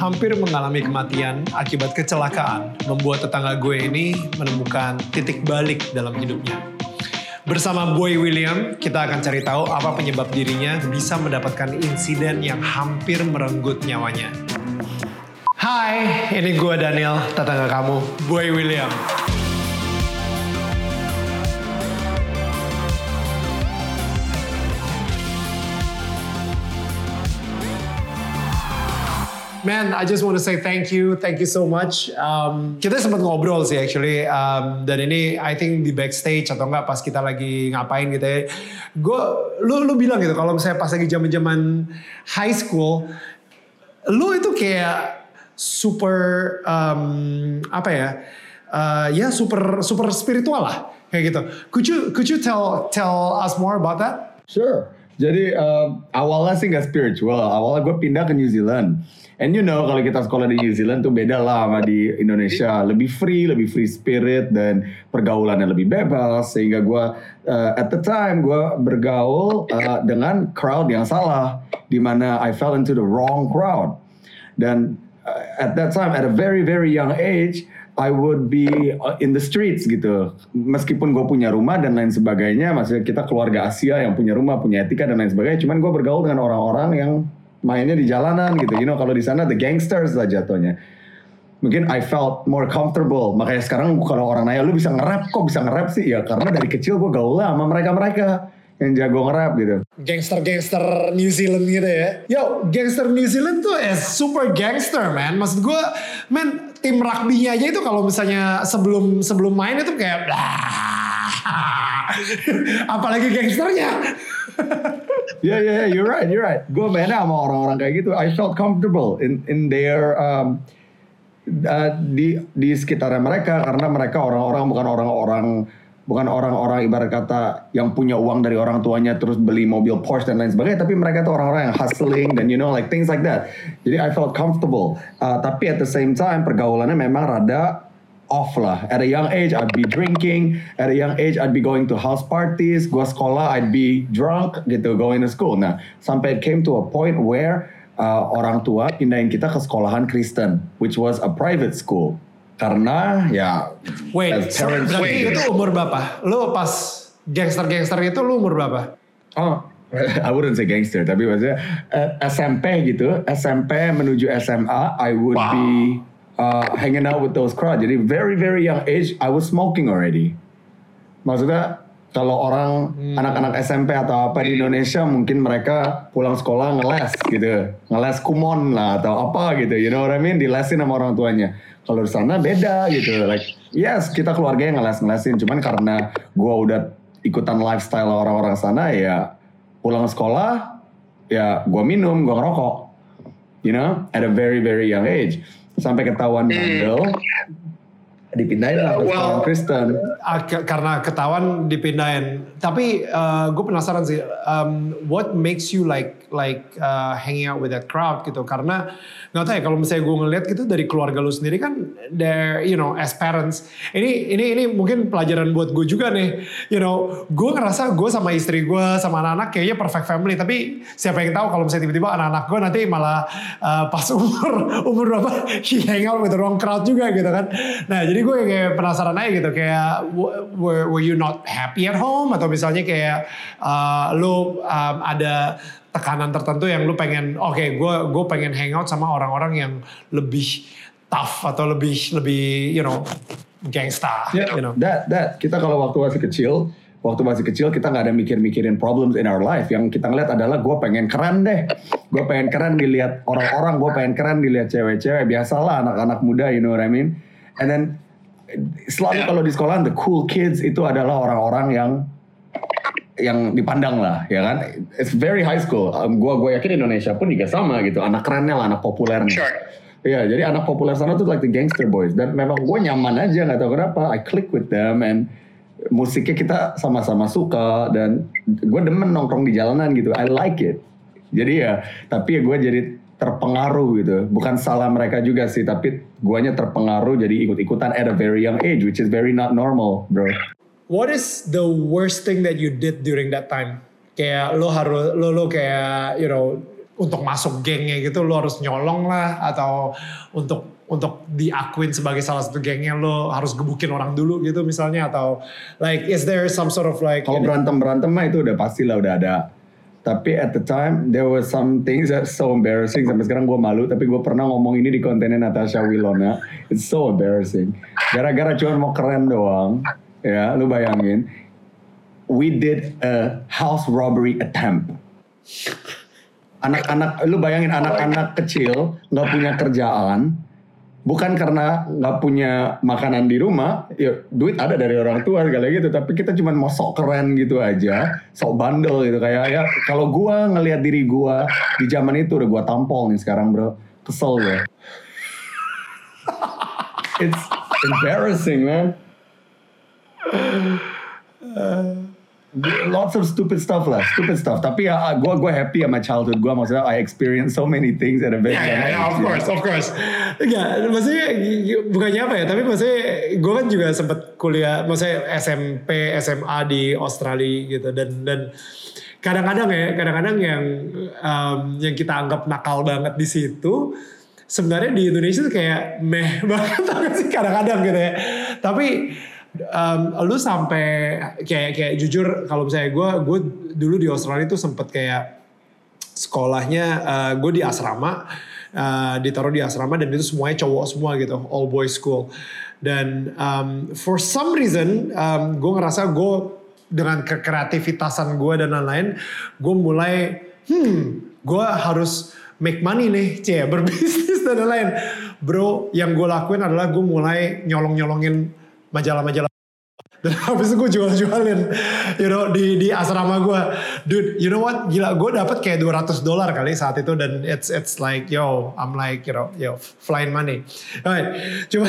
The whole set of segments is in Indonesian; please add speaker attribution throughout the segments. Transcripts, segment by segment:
Speaker 1: hampir mengalami kematian akibat kecelakaan membuat tetangga gue ini menemukan titik balik dalam hidupnya. Bersama Boy William, kita akan cari tahu apa penyebab dirinya bisa mendapatkan insiden yang hampir merenggut nyawanya. Hai, ini gue Daniel, tetangga kamu, Boy William. Man, I just want to say thank you, thank you so much. Um, kita sempat ngobrol sih actually, um, dan ini I think di backstage atau enggak pas kita lagi ngapain gitu ya. Gue, lu lu bilang gitu kalau misalnya pas lagi zaman zaman high school, lu itu kayak super um, apa ya? Uh, ya super super spiritual lah kayak gitu. Could you could you tell tell us more about that?
Speaker 2: Sure. Jadi uh, awalnya sih nggak spiritual. Awalnya gue pindah ke New Zealand. And you know kalau kita sekolah di New Zealand tuh beda lah sama di Indonesia. Lebih free, lebih free spirit dan pergaulannya lebih bebas. Sehingga gue uh, at the time gue bergaul uh, dengan crowd yang salah. Di mana I fell into the wrong crowd. Dan uh, at that time at a very very young age I would be uh, in the streets gitu. Meskipun gue punya rumah dan lain sebagainya, maksudnya kita keluarga Asia yang punya rumah, punya etika dan lain sebagainya. Cuman gue bergaul dengan orang-orang yang mainnya di jalanan gitu. You know, kalau di sana the gangsters lah jatuhnya. Mungkin I felt more comfortable. Makanya sekarang kalau orang nanya, lu bisa nge-rap kok bisa nge-rap sih? Ya karena dari kecil gue gaul sama mereka-mereka yang jago nge-rap gitu.
Speaker 1: Gangster-gangster New Zealand gitu ya. Yo, gangster New Zealand tuh is super gangster man. Maksud gue, man tim rugby-nya aja itu kalau misalnya sebelum sebelum main itu kayak apalagi gangsternya.
Speaker 2: yeah, yeah, yeah, you're right, you're right. Gue mainnya sama orang-orang kayak gitu. I felt comfortable in in their um, uh, di di sekitarnya mereka karena mereka orang-orang bukan orang-orang bukan orang-orang ibarat kata yang punya uang dari orang tuanya terus beli mobil Porsche dan lain sebagainya tapi mereka tuh orang-orang yang hustling dan you know like things like that jadi I felt comfortable uh, tapi at the same time pergaulannya memang rada off lah at a young age I'd be drinking at a young age I'd be going to house parties gua sekolah I'd be drunk gitu going to school nah sampai it came to a point where uh, orang tua pindahin kita ke sekolahan Kristen which was a private school karena ya
Speaker 1: Wait,
Speaker 2: as parents
Speaker 1: berarti itu umur berapa? Lu pas gangster-gangster itu lu umur berapa?
Speaker 2: Oh, I wouldn't say gangster, tapi maksudnya uh, SMP gitu, SMP menuju SMA, I would
Speaker 1: Wow.
Speaker 2: be uh, hanging out with those crowd. Jadi very very young age, I was smoking already. Maksudnya kalau orang anak-anak SMP atau apa di Indonesia mungkin mereka pulang sekolah ngeles gitu, ngeles kumon lah atau apa gitu, you know what I mean? Dilesin sama orang tuanya. Kalau di sana beda gitu, like yes kita keluarganya ngeles-ngelesin, cuman karena gua udah ikutan lifestyle orang-orang sana ya pulang sekolah ya gua minum, gua ngerokok, you know, at a very very young age sampai ketahuan bandel dipindahin lah ke
Speaker 1: Well,
Speaker 2: Kristen.
Speaker 1: Ah, karena ketahuan dipindahin. Tapi gue penasaran sih, um, what makes you like like uh, hanging out with that crowd gitu? Karena nggak tahu ya kalau misalnya gue ngeliat gitu dari keluarga lu sendiri kan, there you know as parents, ini ini ini mungkin pelajaran buat gue juga nih. You know, gue ngerasa gue sama istri gue sama anak-anak kayaknya perfect family. Tapi siapa yang tahu kalau misalnya tiba-tiba anak-anak gue nanti malah uh, pas umur umur berapa hang out with the wrong crowd juga gitu kan. Nah jadi gue kayak penasaran aja gitu kayak were, were you not happy at home atau misalnya kayak uh, lu um, ada tekanan tertentu yang lu pengen oke gue gue pengen hangout sama orang-orang yang lebih tough atau lebih lebih you know gangsta
Speaker 2: Ya,
Speaker 1: you know
Speaker 2: that that kita kalau waktu masih kecil, waktu masih kecil kita nggak ada mikir-mikirin problems in our life. Yang kita ngeliat adalah gue pengen keren deh, gue pengen keren dilihat orang-orang, gue pengen keren dilihat cewek-cewek. Biasalah anak-anak muda, you know what I mean. And then selalu kalau di sekolah the cool kids itu adalah orang-orang yang yang dipandang lah, ya kan? It's very high school. Um, gua gue yakin Indonesia pun juga sama gitu. Anak kerennya lah, anak populernya.
Speaker 3: Sure.
Speaker 2: Iya, jadi anak populer sana tuh like the gangster boys dan memang gue nyaman aja nggak tahu kenapa. I click with them and musiknya kita sama-sama suka dan gue demen nongkrong di jalanan gitu. I like it. Jadi ya, tapi ya gue jadi terpengaruh gitu. Bukan salah mereka juga sih, tapi guanya terpengaruh jadi ikut-ikutan at a very young age, which is very not normal, bro.
Speaker 1: What is the worst thing that you did during that time? Kayak lo harus lo lo kayak you know untuk masuk gengnya gitu lo harus nyolong lah atau untuk untuk diakuin sebagai salah satu gengnya lo harus gebukin orang dulu gitu misalnya atau like is there some sort of like
Speaker 2: Kalau berantem berantem mah itu udah pasti lah udah ada. Tapi at the time there was some things that so embarrassing sampai sekarang gue malu. Tapi gue pernah ngomong ini di kontennya Natasha Wilona. It's so embarrassing. Gara-gara cuma mau keren doang. Ya, lu bayangin. We did a house robbery attempt. Anak-anak, lu bayangin anak-anak kecil nggak punya kerjaan, bukan karena nggak punya makanan di rumah, ya duit ada dari orang tua segala gitu, tapi kita cuma mau sok keren gitu aja, sok bandel gitu kayak ya kalau gua ngelihat diri gua di zaman itu udah gua tampol nih sekarang bro, kesel gue. It's embarrassing man. Lots of stupid stuff lah, stupid stuff. Tapi ya, gue gue happy sama childhood gue. Maksudnya I experience so many things at a very
Speaker 1: Ya, ya,
Speaker 2: young
Speaker 1: ya, of course, of course. Enggak, maksudnya bukannya apa ya, tapi maksudnya gue kan juga sempet kuliah, maksudnya SMP, SMA di Australia gitu, dan dan kadang-kadang ya, kadang-kadang yang um, yang kita anggap nakal banget di situ, sebenarnya di Indonesia tuh kayak meh banget sih kadang-kadang gitu ya. Tapi um, lu sampai kayak kayak jujur kalau misalnya gue gue dulu di Australia tuh sempet kayak sekolahnya gue di asrama uh, ditaruh di asrama dan itu semuanya cowok semua gitu all boys school. Dan um, for some reason um, gue ngerasa gue dengan kekreativitasan gue dan lain-lain gue mulai hmm gue harus make money nih cie berbisnis dan lain-lain. Bro yang gue lakuin adalah gue mulai nyolong-nyolongin majalah-majalah. Dan habis itu gue jual-jualin. You know di di asrama gue dude you know what? Gila gue dapat kayak 200 dolar kali saat itu. Dan it's it's like yo I'm like you know yo flying money. Right cuma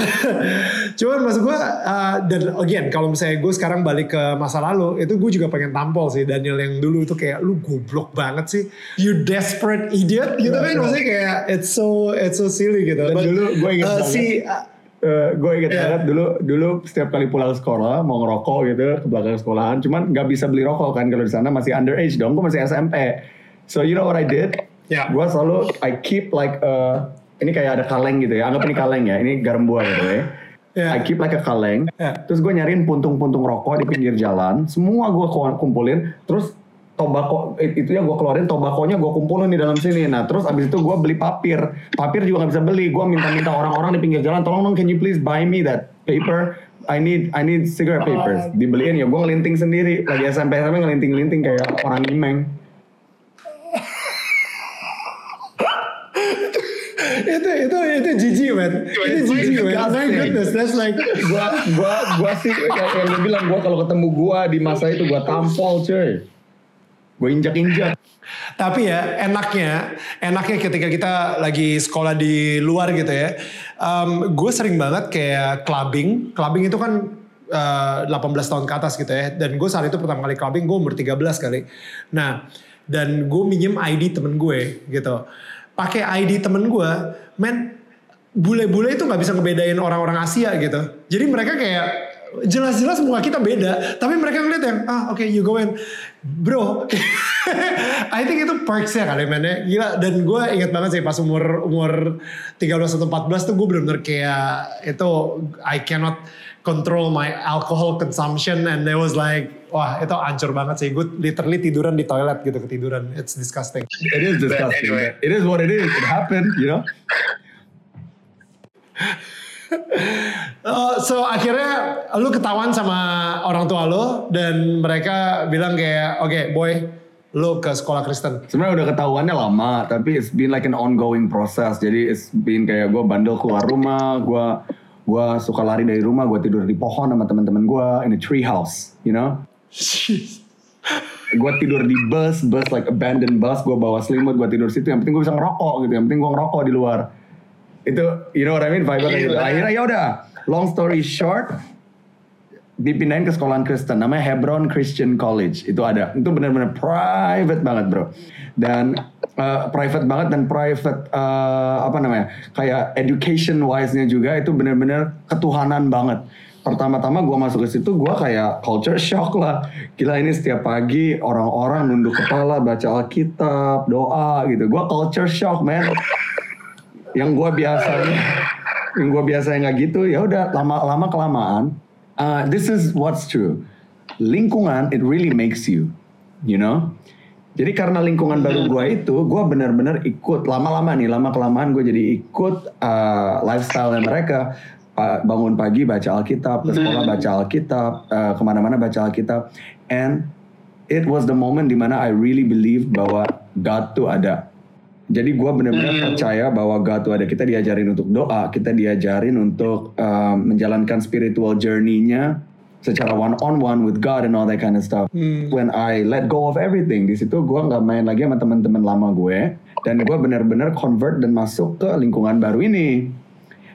Speaker 1: cuman maksud gue uh, dan again kalau misalnya gue sekarang balik ke masa lalu itu gue juga pengen tampol sih Daniel yang dulu itu kayak lu goblok banget sih. You desperate idiot. Gitu kan maksudnya kayak it's so it's so silly gitu.
Speaker 2: Dan dulu gue ingat
Speaker 1: uh,
Speaker 2: banget.
Speaker 1: si uh,
Speaker 2: gue inget
Speaker 1: Iya.
Speaker 2: banget dulu dulu setiap kali pulang sekolah mau ngerokok gitu ke belakang sekolahan cuman nggak bisa beli rokok kan kalau di sana masih underage dong gue masih SMP so you know what I did
Speaker 1: Ya.
Speaker 2: gue selalu I keep like uh, ini kayak ada kaleng gitu ya anggap ini kaleng ya ini garam buah gitu ya
Speaker 1: Ya.
Speaker 2: I keep like a kaleng
Speaker 1: Ya.
Speaker 2: terus gue nyariin puntung-puntung rokok di pinggir jalan semua gue kumpulin terus tobako itu ya gue keluarin tobakonya gue kumpulin di dalam sini. Nah terus abis itu gue beli papir. Papir juga nggak bisa beli. Gue minta-minta orang-orang di pinggir jalan tolong dong can you please buy me that paper? I need I need cigarette papers. Dibeliin ya gue ngelinting sendiri. Lagi SMP SMP ngelinting-linting kayak orang imeng.
Speaker 1: Itu itu itu jijik man. Itu jijik man. my goodness that's like
Speaker 2: gua gua gua sih kayak yang lu bilang gua kalau ketemu gua di masa itu gua tampol cuy gua injak-injak
Speaker 1: Tapi ya enaknya, enaknya ketika kita lagi sekolah di luar gitu ya, gue sering banget kayak clubbing. Clubbing itu kan eh, 18 tahun ke atas gitu ya. Dan gue saat itu pertama kali clubbing gue umur 13 kali. Nah, dan gue minjem ID temen gue gitu. Pakai ID temen gue, men bule-bule itu nggak bisa ngebedain orang-orang Asia gitu. Jadi mereka kayak jelas-jelas muka kita beda, tapi mereka ngeliat yang ah oke you go in, bro. I think itu perksnya kali men ya. Gila dan gue inget banget sih pas umur umur 13 atau 14 tuh gue bener-bener kayak itu I cannot control my alcohol consumption and there was like wah itu hancur banget sih. Gue literally tiduran di toilet gitu ketiduran. It's disgusting.
Speaker 2: it is disgusting
Speaker 3: anyway.
Speaker 2: it is what it is it happened you know
Speaker 1: Uh, so akhirnya lu ketahuan sama orang tua lu dan mereka bilang kayak oke boy lu ke sekolah Kristen.
Speaker 2: sebenarnya udah ketahuannya lama tapi it's been like an ongoing process jadi it's been kayak gue bandel keluar rumah gue gue suka lari dari rumah gue tidur di pohon sama teman-teman gue in a tree house you know gue tidur di bus, bus like abandoned bus, gue bawa selimut, gue tidur situ. Yang penting gue bisa ngerokok gitu, yang penting gue ngerokok di luar. Itu, you know what I mean? Vibe kayak gitu.
Speaker 3: Gila.
Speaker 2: Akhirnya ya udah, long story short, dipindahin ke sekolahan Kristen, namanya Hebron Christian College. Itu ada, itu benar-benar private banget bro. Dan uh, private banget dan private uh, apa namanya, kayak education wise-nya juga itu benar-benar ketuhanan banget. pertama-tama gue masuk ke situ gue kayak culture shock lah gila ini setiap pagi orang-orang nunduk kepala baca alkitab doa gitu gue culture shock man yang gue biasanya yang gue biasanya nggak gitu ya udah lama-lama kelamaan uh, this is what's true. Lingkungan it really makes you you know? Jadi karena lingkungan baru gue itu gue benar-benar ikut lama-lama nih lama kelamaan gue jadi ikut uh, lifestyle mereka. Bangun pagi baca Alkitab, ke sekolah baca Alkitab, uh, ke mana-mana baca Alkitab, and it was the moment di mana I really believe bahwa God tuh ada. Jadi gue benar-benar hmm. percaya bahwa God tuh ada. Kita diajarin untuk doa, kita diajarin untuk uh, menjalankan spiritual journey-nya secara one on one with God and all that kind of stuff. Hmm. When I let go of everything, di situ gue nggak main lagi sama teman-teman lama gue, dan gue benar-benar convert dan masuk ke lingkungan baru ini.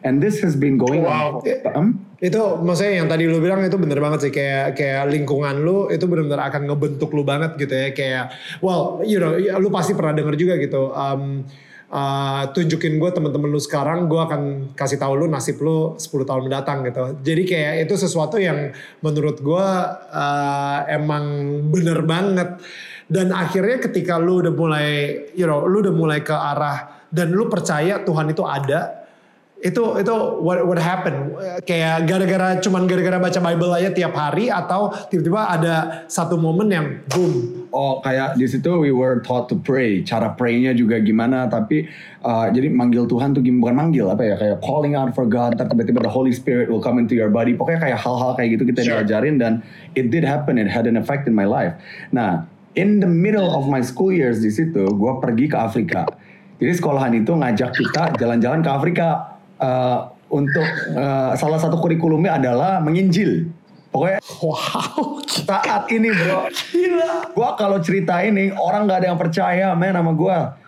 Speaker 2: And this has been going wow. on. Um,
Speaker 1: itu maksudnya yang tadi lu bilang itu bener banget sih. Kayak kayak lingkungan lu itu benar-benar akan ngebentuk lu banget gitu ya. Kayak well you know lu pasti pernah denger juga gitu um, uh, tunjukin gue temen-temen lu sekarang gue akan kasih tahu lu nasib lu 10 tahun mendatang gitu. Jadi kayak itu sesuatu yang menurut gue uh, emang bener banget. Dan akhirnya ketika lu udah mulai you know lu udah mulai ke arah dan lu percaya Tuhan itu ada itu itu what what happen kayak gara-gara cuman gara-gara baca Bible aja tiap hari atau tiba-tiba ada satu momen yang boom?
Speaker 2: Oh kayak di situ we were taught to pray. Cara praynya juga gimana tapi uh, jadi manggil Tuhan tuh bukan manggil apa ya? Kayak calling out for God tiba-tiba the Holy Spirit will come into your body. Pokoknya kayak hal-hal kayak gitu kita sure. diajarin dan it did happen. It had an effect in my life. Nah in the middle of my school years di situ gue pergi ke Afrika. Jadi sekolahan itu ngajak kita jalan-jalan ke Afrika uh, untuk uh, salah satu kurikulumnya adalah menginjil. Pokoknya wow saat ini bro, gila. Gua kalau cerita ini orang nggak ada yang percaya men sama gua.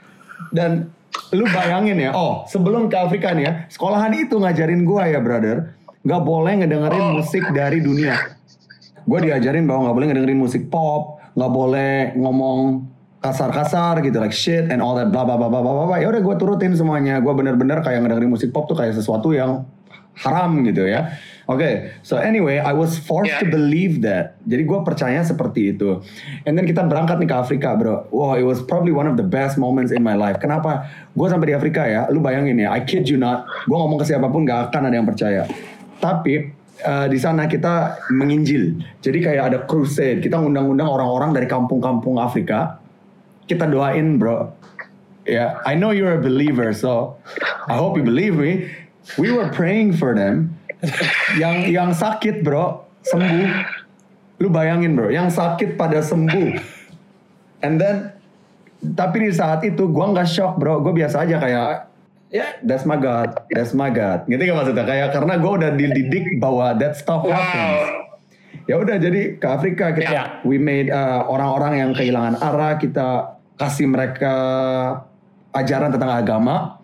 Speaker 2: Dan lu bayangin ya, oh sebelum ke Afrika nih ya, sekolahan itu ngajarin gua ya brother, nggak boleh ngedengerin oh. musik dari dunia. Gue diajarin bahwa nggak boleh ngedengerin musik pop, nggak boleh ngomong kasar-kasar gitu like shit and all that bla bla bla bla bla bla ya udah gue turutin semuanya. Gue bener-bener kayak ngedengerin musik pop tuh kayak sesuatu yang haram gitu ya. Oke okay, so anyway I was forced yeah. to believe that. Jadi gue percaya seperti itu. And then kita berangkat nih ke Afrika bro. Wow it was probably one of the best moments in my life. Kenapa? Gue sampai di Afrika ya. Lu bayangin ya I kid you not. Gue ngomong ke siapa pun gak akan ada yang percaya. Tapi Uh, di sana kita menginjil. Jadi kayak ada crusade. Kita ngundang-undang orang-orang dari kampung-kampung Afrika kita doain bro. Ya, yeah, I know you're a believer, so I hope you believe me. We were praying for them. yang yang sakit bro sembuh. Lu bayangin bro, yang sakit pada sembuh. And then tapi di saat itu gue nggak shock bro, gue biasa aja kayak ya yeah, that's my God, that's my God. Gitu kan maksudnya kayak karena gue udah dididik bahwa that stuff happens. Ya udah jadi ke Afrika kita yeah. we made uh, orang-orang yang kehilangan arah kita kasih mereka ajaran tentang agama,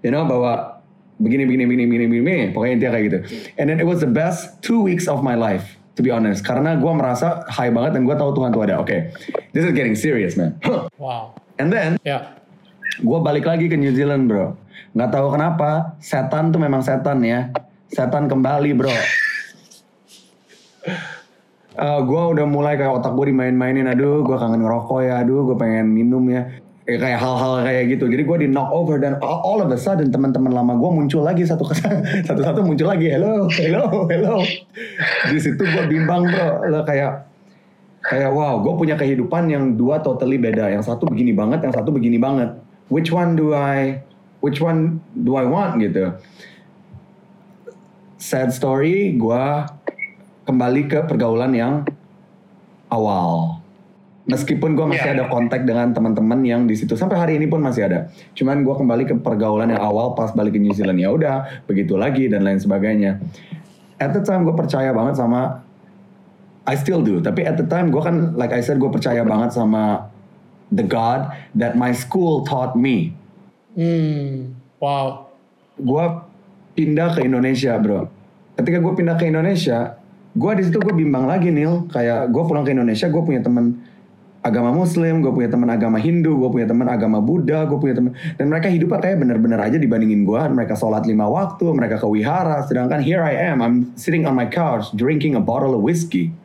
Speaker 2: you know bahwa begini begini begini begini begini, pokoknya intinya kayak gitu. And then it was the best two weeks of my life, to be honest, karena gue merasa high banget dan gue tahu Tuhan tuh ada. Oke, okay, this is getting serious man.
Speaker 1: wow.
Speaker 2: And then, yeah. gue balik lagi ke New Zealand bro. Nggak tahu kenapa, setan tuh memang setan ya. Setan kembali bro uh, eh, gue udah mulai kayak otak gue dimain-mainin. Aduh gue kangen ngerokok ya. Aduh gue pengen minum ya. Eh, kayak hal-hal kayak gitu. Jadi gue di knock over dan all of a sudden teman-teman lama gue muncul lagi. Satu satu-satu muncul lagi. Hello hello hello. Di situ gue bimbang bro. Lo kayak kayak wow gue punya kehidupan yang dua totally beda. Yang satu begini banget yang satu begini banget. Which one do I which one do I want gitu. Sad story gue kembali ke pergaulan yang awal. Meskipun gue masih yeah. ada kontak dengan teman-teman yang di situ sampai hari ini pun masih ada. Cuman gue kembali ke pergaulan yang awal pas balik ke New Zealand ya udah begitu lagi dan lain sebagainya. At the time gue percaya banget sama I still do. Tapi at the time gue kan like I said gue percaya banget sama the God that my school taught me.
Speaker 1: Hmm, wow.
Speaker 2: Gue pindah ke Indonesia bro. Ketika gue pindah ke Indonesia, gue di situ gue bimbang lagi Nil kayak gue pulang ke Indonesia gue punya temen agama Muslim, gue punya teman agama Hindu, gue punya teman agama Buddha, gue punya teman dan mereka hidupnya kayak bener-bener aja dibandingin gue. Mereka sholat lima waktu, mereka ke wihara, sedangkan here I am, I'm sitting on my couch drinking a bottle of whiskey.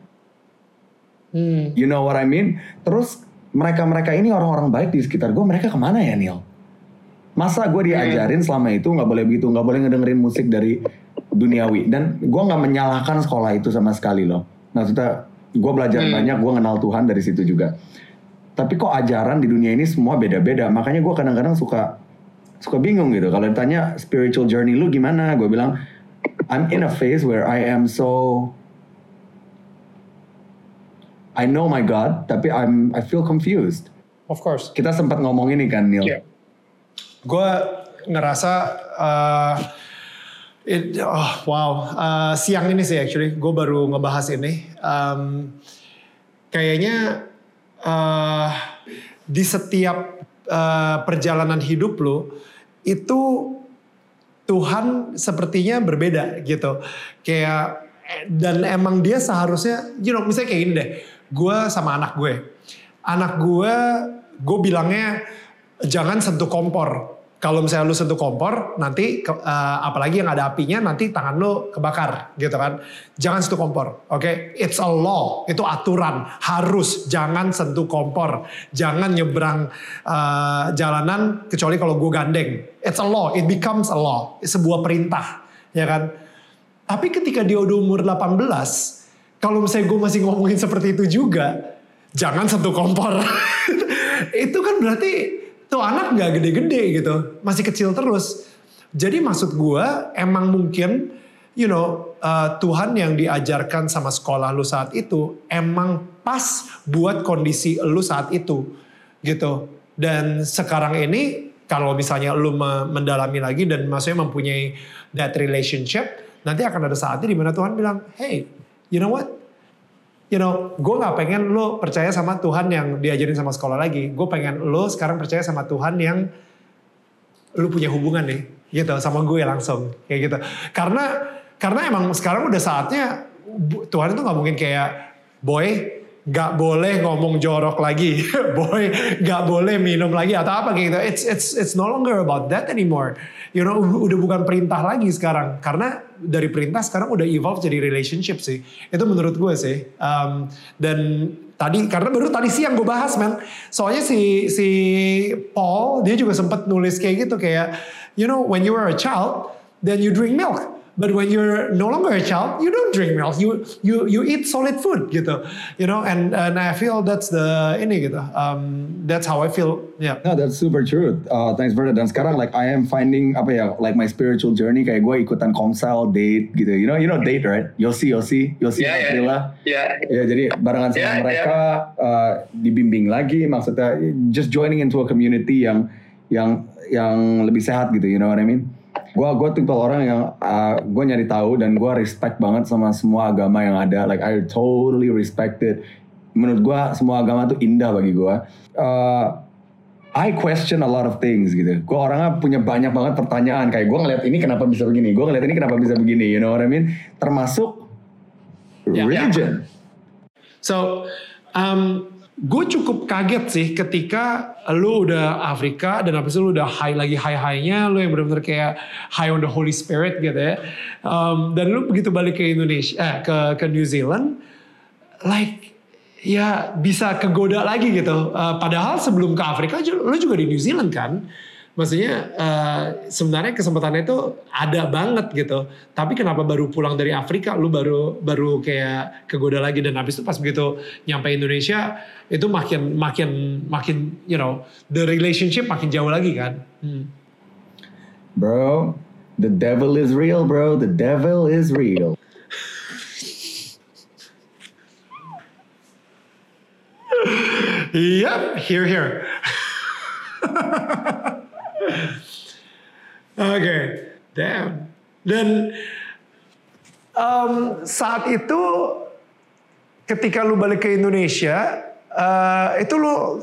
Speaker 1: Hmm.
Speaker 2: You know what I mean? Terus mereka-mereka ini orang-orang baik di sekitar gue, mereka ke mana ya Neil? Masa gue diajarin selama itu nggak boleh begitu, nggak boleh ngedengerin musik dari duniawi dan gue nggak menyalahkan sekolah itu sama sekali loh. Maksudnya gue belajar
Speaker 1: Hmm.
Speaker 2: banyak, gue kenal Tuhan dari situ juga. Tapi kok ajaran di dunia ini semua beda-beda, makanya gue kadang-kadang suka suka bingung gitu. Kalau ditanya spiritual journey lu gimana, gue bilang I'm in a phase where I am so I know my God, tapi I'm I feel confused.
Speaker 1: Of course.
Speaker 2: Kita sempat ngomong ini kan, Neil.
Speaker 1: Iya. Gue ngerasa uh, it, oh, wow Uh, siang ini sih actually gue baru ngebahas ini. Um, kayaknya uh, di setiap uh, perjalanan hidup lo itu Tuhan sepertinya berbeda gitu. Kayak dan emang dia seharusnya, you know, misalnya kayak gini deh. Gue sama anak gue, anak gue, gue bilangnya jangan sentuh kompor. Kalau misalnya lu sentuh kompor, nanti eh, apalagi yang ada apinya, nanti tangan lu kebakar, gitu kan? Jangan sentuh kompor, oke? It's a law, itu aturan, harus jangan sentuh kompor, jangan nyebrang eh, jalanan kecuali kalau gue gandeng. It's a law, it becomes a law, sebuah perintah, ya kan? Tapi ketika dia udah umur 18, kalau misalnya gue masih ngomongin seperti itu juga, jangan sentuh kompor. itu kan berarti tuh anak nggak gede-gede gitu, masih kecil terus. Jadi maksud gue emang mungkin, you know, uh, Tuhan yang diajarkan sama sekolah lu saat itu emang pas buat kondisi lu saat itu, gitu. Dan sekarang ini kalau misalnya lu me- mendalami lagi dan maksudnya mempunyai that relationship, nanti akan ada saatnya di mana Tuhan bilang, hey, you know what? You know, gue nggak pengen lo percaya sama Tuhan yang diajarin sama sekolah lagi. Gue pengen lo sekarang percaya sama Tuhan yang lu punya hubungan nih, gitu, sama gue langsung, kayak gitu. Karena karena emang sekarang udah saatnya Tuhan itu nggak mungkin kayak boy nggak boleh ngomong jorok lagi, boy nggak boleh minum lagi atau apa gitu. It's it's it's no longer about that anymore. You know, udah bukan perintah lagi sekarang. Karena dari perintah sekarang udah evolve jadi relationship sih. Itu menurut gue sih. Um, dan tadi karena baru tadi siang gue bahas man. Soalnya si si Paul dia juga sempat nulis kayak gitu kayak you know when you were a child then you drink milk. But when you're no longer a child, you don't drink milk. You you you eat solid food gitu. You know, and and I feel that's the ini gitu. Um, that's how I feel. Yeah.
Speaker 2: No, that's super true. Uh, thanks for that. Dan sekarang like I am finding apa ya, like my spiritual journey kayak gue ikutan komsel date gitu. You know, you know date right? Yosi, Yosi, Yosi
Speaker 3: Iya, iya.
Speaker 2: Aprila.
Speaker 3: Ya,
Speaker 2: Ya jadi barengan sama
Speaker 3: Iya, iya.
Speaker 2: mereka uh, dibimbing lagi maksudnya just joining into a community yang yang yang lebih sehat gitu, you know what I mean? Gua gua tipe orang yang uh, gue nyari tahu dan gua respect banget sama semua agama yang ada. Like I totally respect it. Menurut gua semua agama tuh indah bagi gua. Uh, I question a lot of things gitu. Gue orangnya punya banyak banget pertanyaan kayak gue ngeliat ini kenapa bisa begini, gue ngeliat ini kenapa bisa begini, you know what I mean? Termasuk
Speaker 1: Ya.
Speaker 2: religion.
Speaker 1: So, um, gue cukup kaget sih ketika lu udah Afrika dan habis itu lu udah high lagi high-highnya, lu yang benar-benar kayak high on the Holy Spirit gitu ya. Um, dan lu begitu balik ke Indonesia, eh, ke ke New Zealand, like ya bisa kegoda lagi gitu. Uh, padahal sebelum ke Afrika lu juga di New Zealand kan. Maksudnya uh, sebenarnya kesempatannya itu ada banget gitu. Tapi kenapa baru pulang dari Afrika lu baru baru kayak kegoda lagi dan habis itu pas begitu nyampe Indonesia itu makin makin makin you know the relationship makin jauh lagi kan. Hmm.
Speaker 2: Bro, the devil is real, bro. The devil is real.
Speaker 1: Yep, here here. Oke, damn. Dan um, saat itu ketika lu balik ke Indonesia, eh, itu lu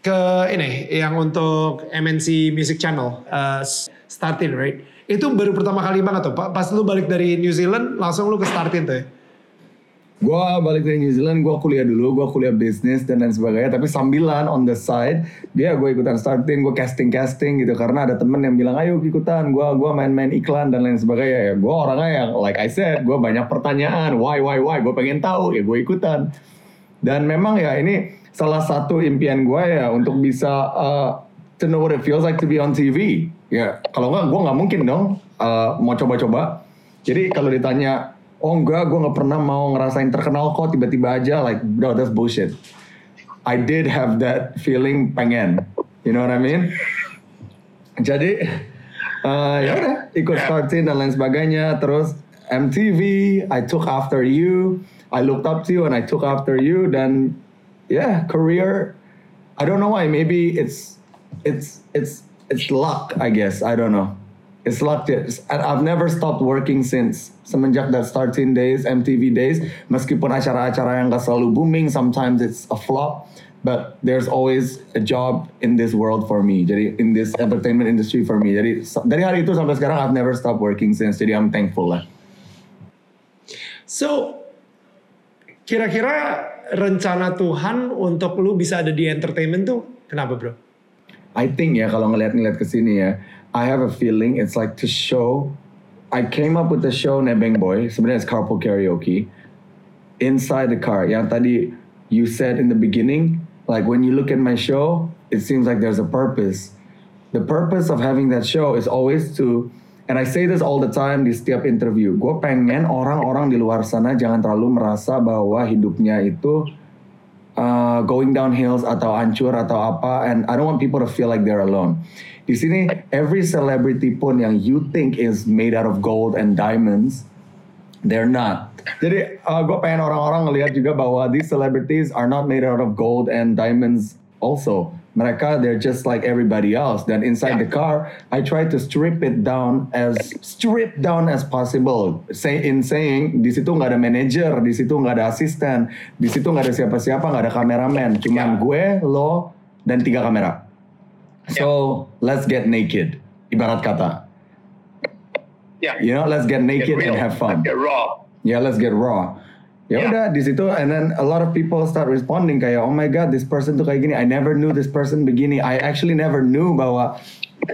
Speaker 1: ke ini yang untuk MNC Music Channel uh, startin right? Itu baru pertama kali banget tuh. Pa- Pas lu balik dari New Zealand langsung lu ke startin tuh. ya?
Speaker 2: Gue balik dari New Zealand, gue kuliah dulu, gue kuliah bisnis dan lain sebagainya. Tapi sambilan on the side, dia gue ikutan starting, gue casting casting gitu. Karena ada temen yang bilang, ayo ikutan, gue gua main-main iklan dan lain sebagainya. Ya gue orangnya yang like I said, gue banyak pertanyaan, why why why, gue pengen tahu, ya gue ikutan. Dan memang ya ini salah satu impian gue ya untuk bisa uh, to know what it feels like to be on TV. Ya kalau nggak, gue nggak mungkin dong uh, mau coba-coba. Jadi kalau ditanya oh enggak gue nggak pernah mau ngerasain terkenal kok tiba-tiba aja like bro that's bullshit. I did have that feeling pengen. You know what I mean? Jadi uh, ya udah ikut starting dan lain sebagainya. Terus MTV I took after you. I looked up to you and I took after you. Dan yeah career I don't know why maybe it's it's it's it's luck I guess. I don't know it's luck and I've never stopped working since. Semenjak that starting days MTV days meskipun acara-acara yang gak selalu booming sometimes it's a flop but there's always a job in this world for me. Jadi in this entertainment industry for me. Jadi dari hari itu sampai sekarang I've never stopped working since. Jadi I'm thankful lah.
Speaker 1: So kira-kira rencana Tuhan untuk lu bisa ada di entertainment tuh kenapa bro?
Speaker 2: I think ya kalau ngeliat-ngeliat ke sini ya I have a feeling it's like to show I came up with the show Nebeng Boy. Sebenarnya it's carpool karaoke. Inside the car. Yang tadi you said in the beginning, like when you look at my show, it seems like there's a purpose. The purpose of having that show is always to, and I say this all the time di setiap interview. Gue pengen orang-orang di luar sana jangan terlalu merasa bahwa hidupnya itu uh, going down hills atau hancur atau apa. And I don't want people to feel like they're alone. Di sini every celebrity pun yang you think is made out of gold and diamonds, they're not. Jadi uh, gue pengen orang-orang ngelihat juga bahwa these celebrities are not made out of gold and diamonds also. Mereka they're just like everybody else. Dan inside yeah. the car, I try to strip it down as strip down as possible. Say in saying di situ nggak ada manager, di situ nggak ada asisten, di situ nggak ada siapa-siapa, nggak ada kameramen. Cuman yeah. gue, lo, dan tiga kamera. So let's get naked. Ibarat kata.
Speaker 3: Yeah.
Speaker 2: You know, let's get naked get and have fun.
Speaker 3: Let's get raw.
Speaker 2: Yeah, let's get raw. Ya udah di situ and then a lot of people start responding kayak oh my god this person tuh kayak gini I never knew this person begini I actually never knew bahwa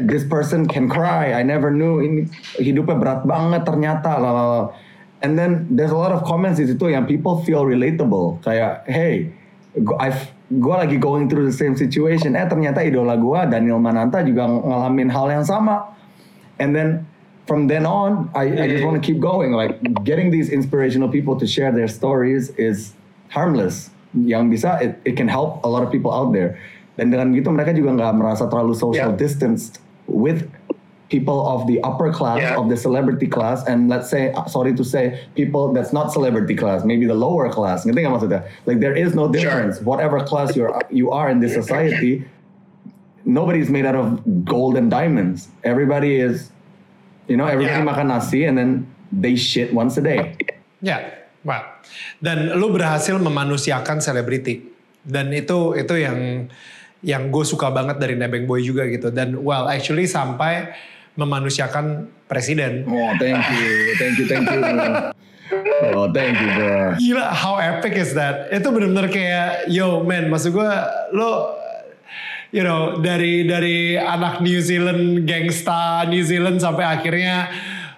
Speaker 2: this person can cry I never knew ini hidupnya berat banget ternyata lalala. and then there's a lot of comments di situ yang people feel relatable kayak hey I've gue lagi going through the same situation. Eh ternyata idola gue Daniel Mananta juga ngalamin hal yang sama. And then from then on, I, I just want to keep going. Like getting these inspirational people to share their stories is harmless. Yang bisa it, it can help a lot of people out there. Dan dengan gitu mereka juga nggak merasa terlalu social yeah. distanced with people of the upper class yeah. of the celebrity class and let's say uh, sorry to say people that's not celebrity class maybe the lower class ngerti nggak maksudnya like there is no difference sure. whatever class you're you are in this society nobody's made out of gold and diamonds everybody is you know everybody yeah. makan nasi and then they shit once a day
Speaker 1: ya yeah. wow dan lu berhasil memanusiakan selebriti dan itu itu yang yang gue suka banget dari Nebeng Boy juga gitu dan well actually sampai memanusiakan presiden.
Speaker 2: Oh, thank you, thank you, thank you. Oh, thank you, bro.
Speaker 1: Gila, how epic is that? Itu benar-benar kayak, yo, man, maksud gue, lo, you know, dari dari anak New Zealand, gangsta New Zealand sampai akhirnya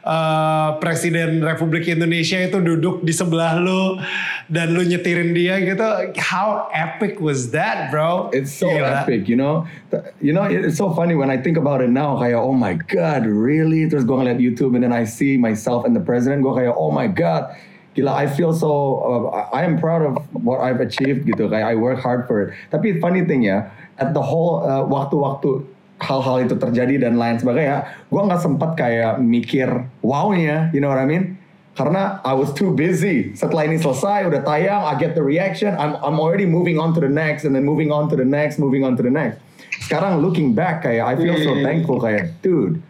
Speaker 1: uh, Presiden Republik Indonesia itu duduk di sebelah lu dan lu nyetirin dia gitu. How epic was that, bro?
Speaker 2: It's so Gila. epic, you know. You know, it's so funny when I think about it now. Kayak, oh my god, really? Terus gue ngeliat YouTube and then I see myself and the president. Gue kayak, oh my god. Gila, I feel so. Uh, I am proud of what I've achieved gitu. Kayak I work hard for it. Tapi funny thing ya, at the whole uh, waktu-waktu hal-hal itu terjadi dan lain sebagainya, gue nggak sempat kayak mikir wownya, you know what I mean? Karena I was too busy. Setelah ini selesai, udah tayang, I get the reaction, I'm I'm already moving on to the next, and then moving on to the next, moving on to the next. Sekarang looking back, kayak I feel so thankful, kayak dude,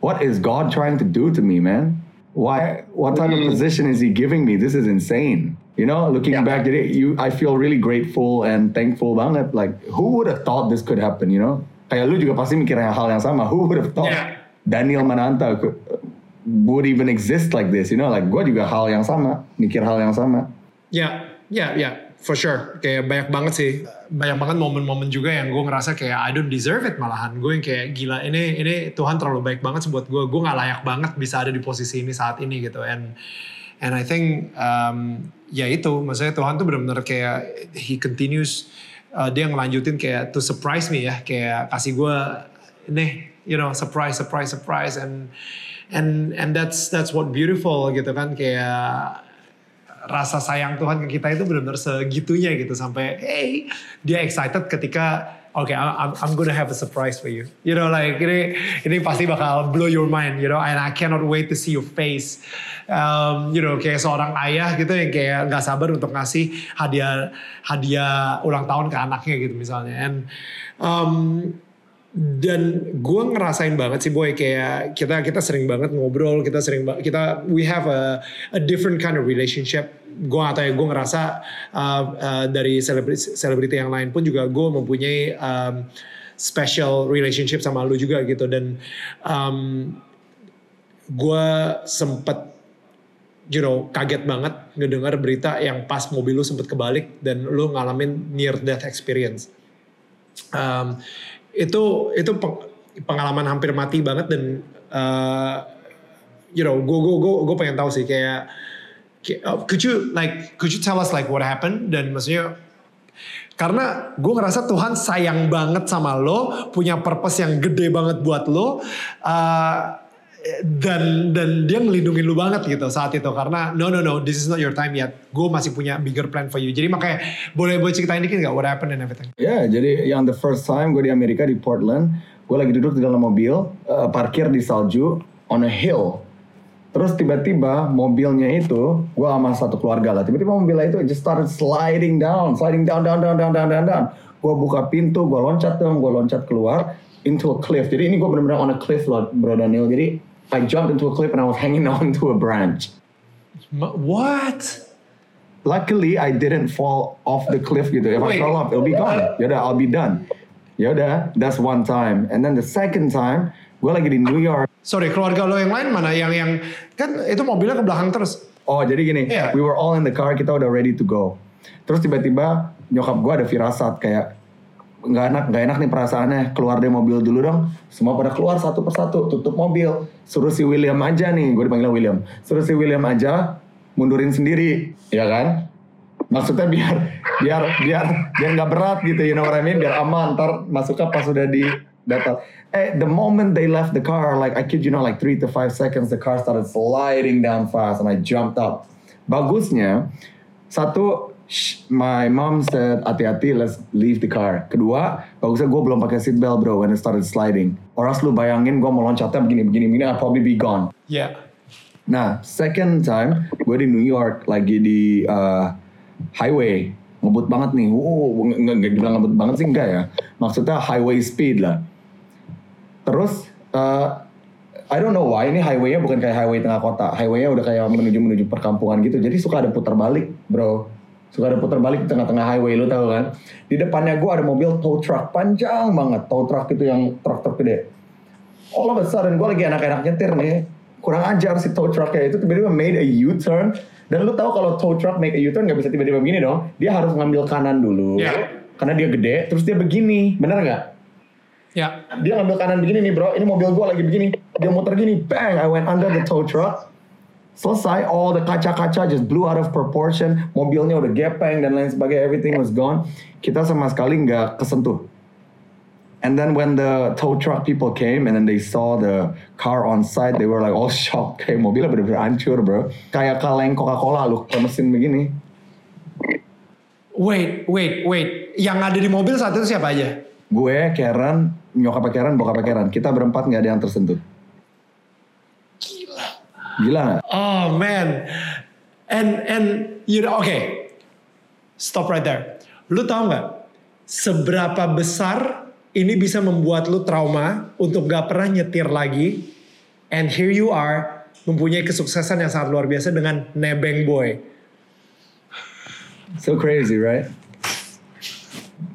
Speaker 2: what is God trying to do to me, man? Why? What type of position is He giving me? This is insane. You know, looking yeah. back, jadi you, I feel really grateful and thankful banget. Like, who would have thought this could happen? You know? kayak lu juga pasti mikir hal yang sama. Who would have thought yeah. Daniel Mananta would even exist like this? You know, like gue juga hal yang sama, mikir hal yang sama.
Speaker 1: Ya, ya, ya, for sure. Kayak banyak banget sih, banyak banget momen-momen juga yang gue ngerasa kayak I don't deserve it malahan. Gue yang kayak gila ini ini Tuhan terlalu baik banget buat gue. Gue nggak layak banget bisa ada di posisi ini saat ini gitu. And and I think um, ya itu, maksudnya Tuhan tuh benar-benar kayak he continues uh, dia ngelanjutin kayak to surprise me ya, kayak kasih gue nih, you know, surprise, surprise, surprise, and and and that's that's what beautiful gitu kan kayak rasa sayang Tuhan ke kita itu benar-benar segitunya gitu sampai hey dia excited ketika okay, I'm, I'm gonna have a surprise for you. You know like ini ini pasti bakal blow your mind you know and I cannot wait to see your face. Um, you know kayak seorang ayah gitu yang kayak nggak sabar untuk ngasih hadiah hadiah ulang tahun ke anaknya gitu misalnya. And um, dan gue ngerasain banget sih boy kayak kita kita sering banget ngobrol kita sering kita we have a a different kind of relationship. Gue atau ya gue ngerasa uh, uh, dari selebriti selebriti yang lain pun juga gue mempunyai um, special relationship sama lu juga gitu. Dan um, gue sempet you know kaget banget ngedengar berita yang pas mobil lu sempet kebalik dan lu ngalamin near death experience. Um, itu itu pengalaman hampir mati banget dan uh, you know gue gue gue gue pengen tahu sih kayak uh, could you like could you tell us like what happened? Dan maksudnya karena gue ngerasa Tuhan sayang banget sama lo punya purpose yang gede banget buat lo uh, dan dan dia ngelindungin lu banget gitu saat itu. Karena no no no this is not your time yet. Gue masih punya bigger plan for you. Jadi makanya boleh boleh ceritain dikit gak what happened and everything?
Speaker 2: Ya yeah, jadi yang the first time gue di Amerika di Portland gue lagi duduk di dalam mobil uh, parkir di salju on a hill. Terus tiba-tiba mobilnya itu gue sama satu keluarga lah. Tiba-tiba mobilnya itu just started sliding down sliding down down down down down down down. Gue buka pintu gue loncat dong gue loncat keluar into a cliff. Jadi ini gue benar-benar on a cliff loh bro Daniel. Jadi I jumped into a cliff and I was hanging on to a branch.
Speaker 1: What?
Speaker 2: Luckily, I didn't fall off the cliff gitu. If Wait, I fall off, it'll be gone. Yaudah, I'll be done. Yaudah, that's one time. And then the second time, gue lagi di New York.
Speaker 1: Sorry, keluarga lo yang lain mana? Yang yang kan itu mobilnya ke belakang terus.
Speaker 2: Oh, jadi gini, yeah. we were all in the car, kita udah ready to go. Terus tiba-tiba nyokap gue ada firasat kayak nggak enak nggak enak nih perasaannya. Keluar dari mobil dulu dong. Semua pada keluar satu persatu tutup mobil. Suruh si William aja nih gue dipanggil William. Suruh si William aja mundurin sendiri ya kan? Maksudnya biar biar biar biar nggak berat gitu you know what I mean? Biar aman ntar masuknya pas sudah di data. Eh the moment they left the car like I kid you not like three to five seconds the car started sliding down fast and I jumped up. Bagusnya satu my mom said hati-hati let's leave the car. Kedua, bagusnya gue belum pakai seat belt bro when it started sliding. Orang lu bayangin gue mau loncatnya begini begini begini I'll probably be gone.
Speaker 1: Yeah.
Speaker 2: Nah, second time gue di New York lagi di uh, highway ngebut banget nih. Wow, nggak nggak dibilang ngebut banget sih enggak ya. Maksudnya highway speed lah. Terus uh, I don't know why ini highwaynya bukan kayak highway tengah kota. Highwaynya udah kayak menuju menuju perkampungan gitu. Jadi suka ada putar balik, bro suka ada putar balik di tengah-tengah highway lu tahu kan? Di depannya gue ada mobil tow truck panjang banget. Tow truck itu yang truk-truk gede. All of a sudden gue lagi enak-enak nyetir nih. Kurang ajar si tow trucknya. Itu tiba-tiba made a U-turn. Dan lu tahu kalau tow truck make a U-turn nggak bisa tiba-tiba begini dong. Dia harus ngambil kanan dulu yeah. karena dia gede. Terus dia begini. Bener nggak?
Speaker 1: Ya.
Speaker 2: Yeah. Dia ngambil kanan begini nih bro, ini mobil gue lagi begini. Dia muter gini, bang, I went under the tow truck selesai all the kaca-kaca just blew out of proportion. Mobilnya udah gepeng dan lain sebagainya everything was gone. Kita sama sekali nggak kesentuh. And then when the tow truck people came and then they saw the car on site they were like all shocked kayak mobilnya bener-bener hancur bro. Kayak kaleng Coca-Cola lu ke mesin begini.
Speaker 1: Wait wait wait. Yang ada di mobil saat itu siapa aja?
Speaker 2: Gue Karen nyokap Karen bokap Karen. Kita berempat nggak ada yang tersentuh Gila
Speaker 1: Oh man. And and you know. Okay. Stop right there. Lu tahu nggak seberapa besar ini bisa membuat lu trauma untuk gak pernah nyetir lagi. And here you are mempunyai kesuksesan yang sangat luar biasa dengan nebeng boy.
Speaker 2: So crazy, right?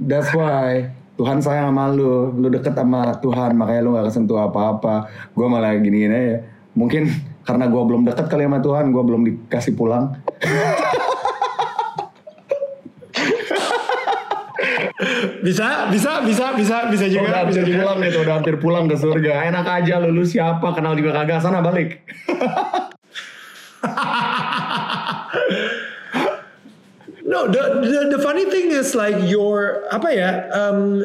Speaker 2: That's why Tuhan sayang sama lu, lu deket sama Tuhan makanya lu gak kesentuh apa-apa. Gue malah gini ya. Mungkin karena gue belum dekat kali sama Tuhan gue belum dikasih pulang.
Speaker 1: Bisa bisa bisa bisa bisa juga
Speaker 2: udah
Speaker 1: bisa juga.
Speaker 2: pulang gitu udah hampir pulang ke surga. Enak aja lu, lu siapa? Kenal juga kagak sana balik.
Speaker 1: No the, the the funny thing is like your apa ya um,